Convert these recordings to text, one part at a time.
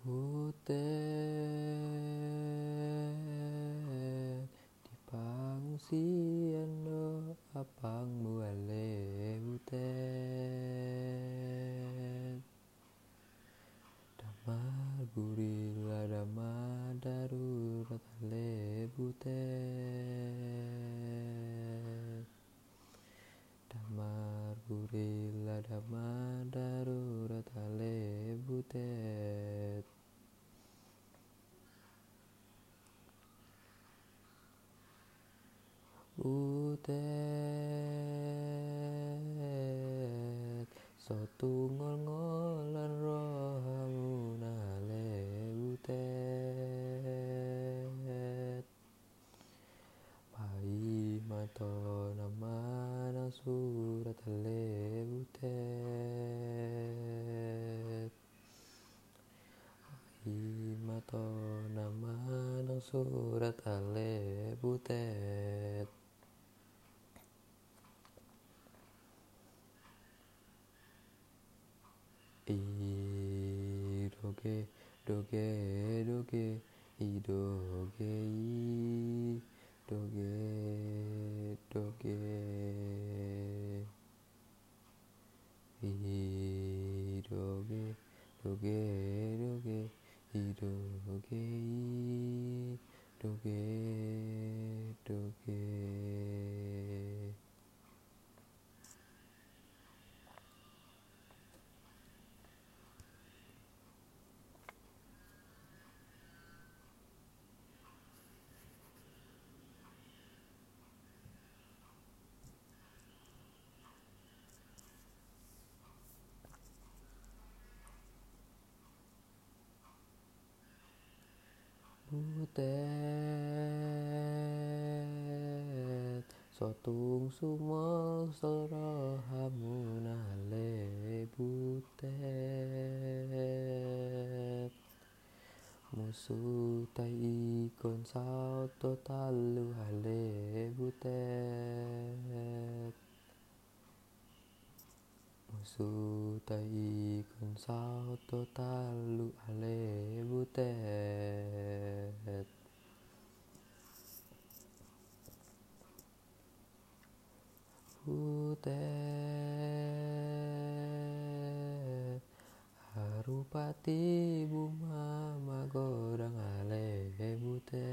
butet di pangungsian do apang muale butet damar gurila damar darurat ale butet. Damar gurila damar darurat ale butet utet sotungol ngolan rohamu nale utet pai mato nama surat le utet pai mato nama surat ale butet 로게 로게 로게 이로게 이로게 로게. 이로게 로게 로게 이로게 이로게. so sotung sumo soro hamuna le butet musu tai con sao to talu hale butet musu tai con sao to talu hale butet Bupati bunga magorang ale bute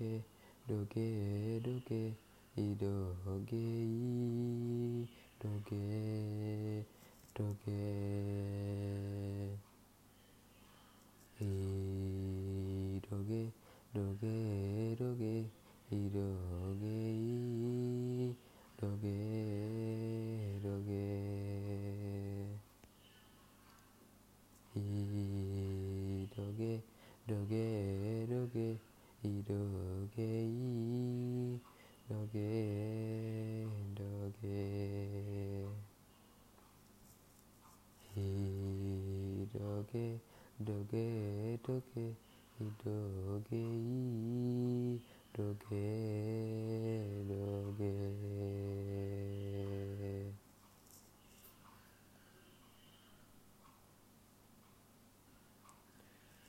doge doge doge i doge i doge doge i doge doge doge i doge i doge doge i doge doge doge i doge i doge doge i doge doge doge i doge i doge doge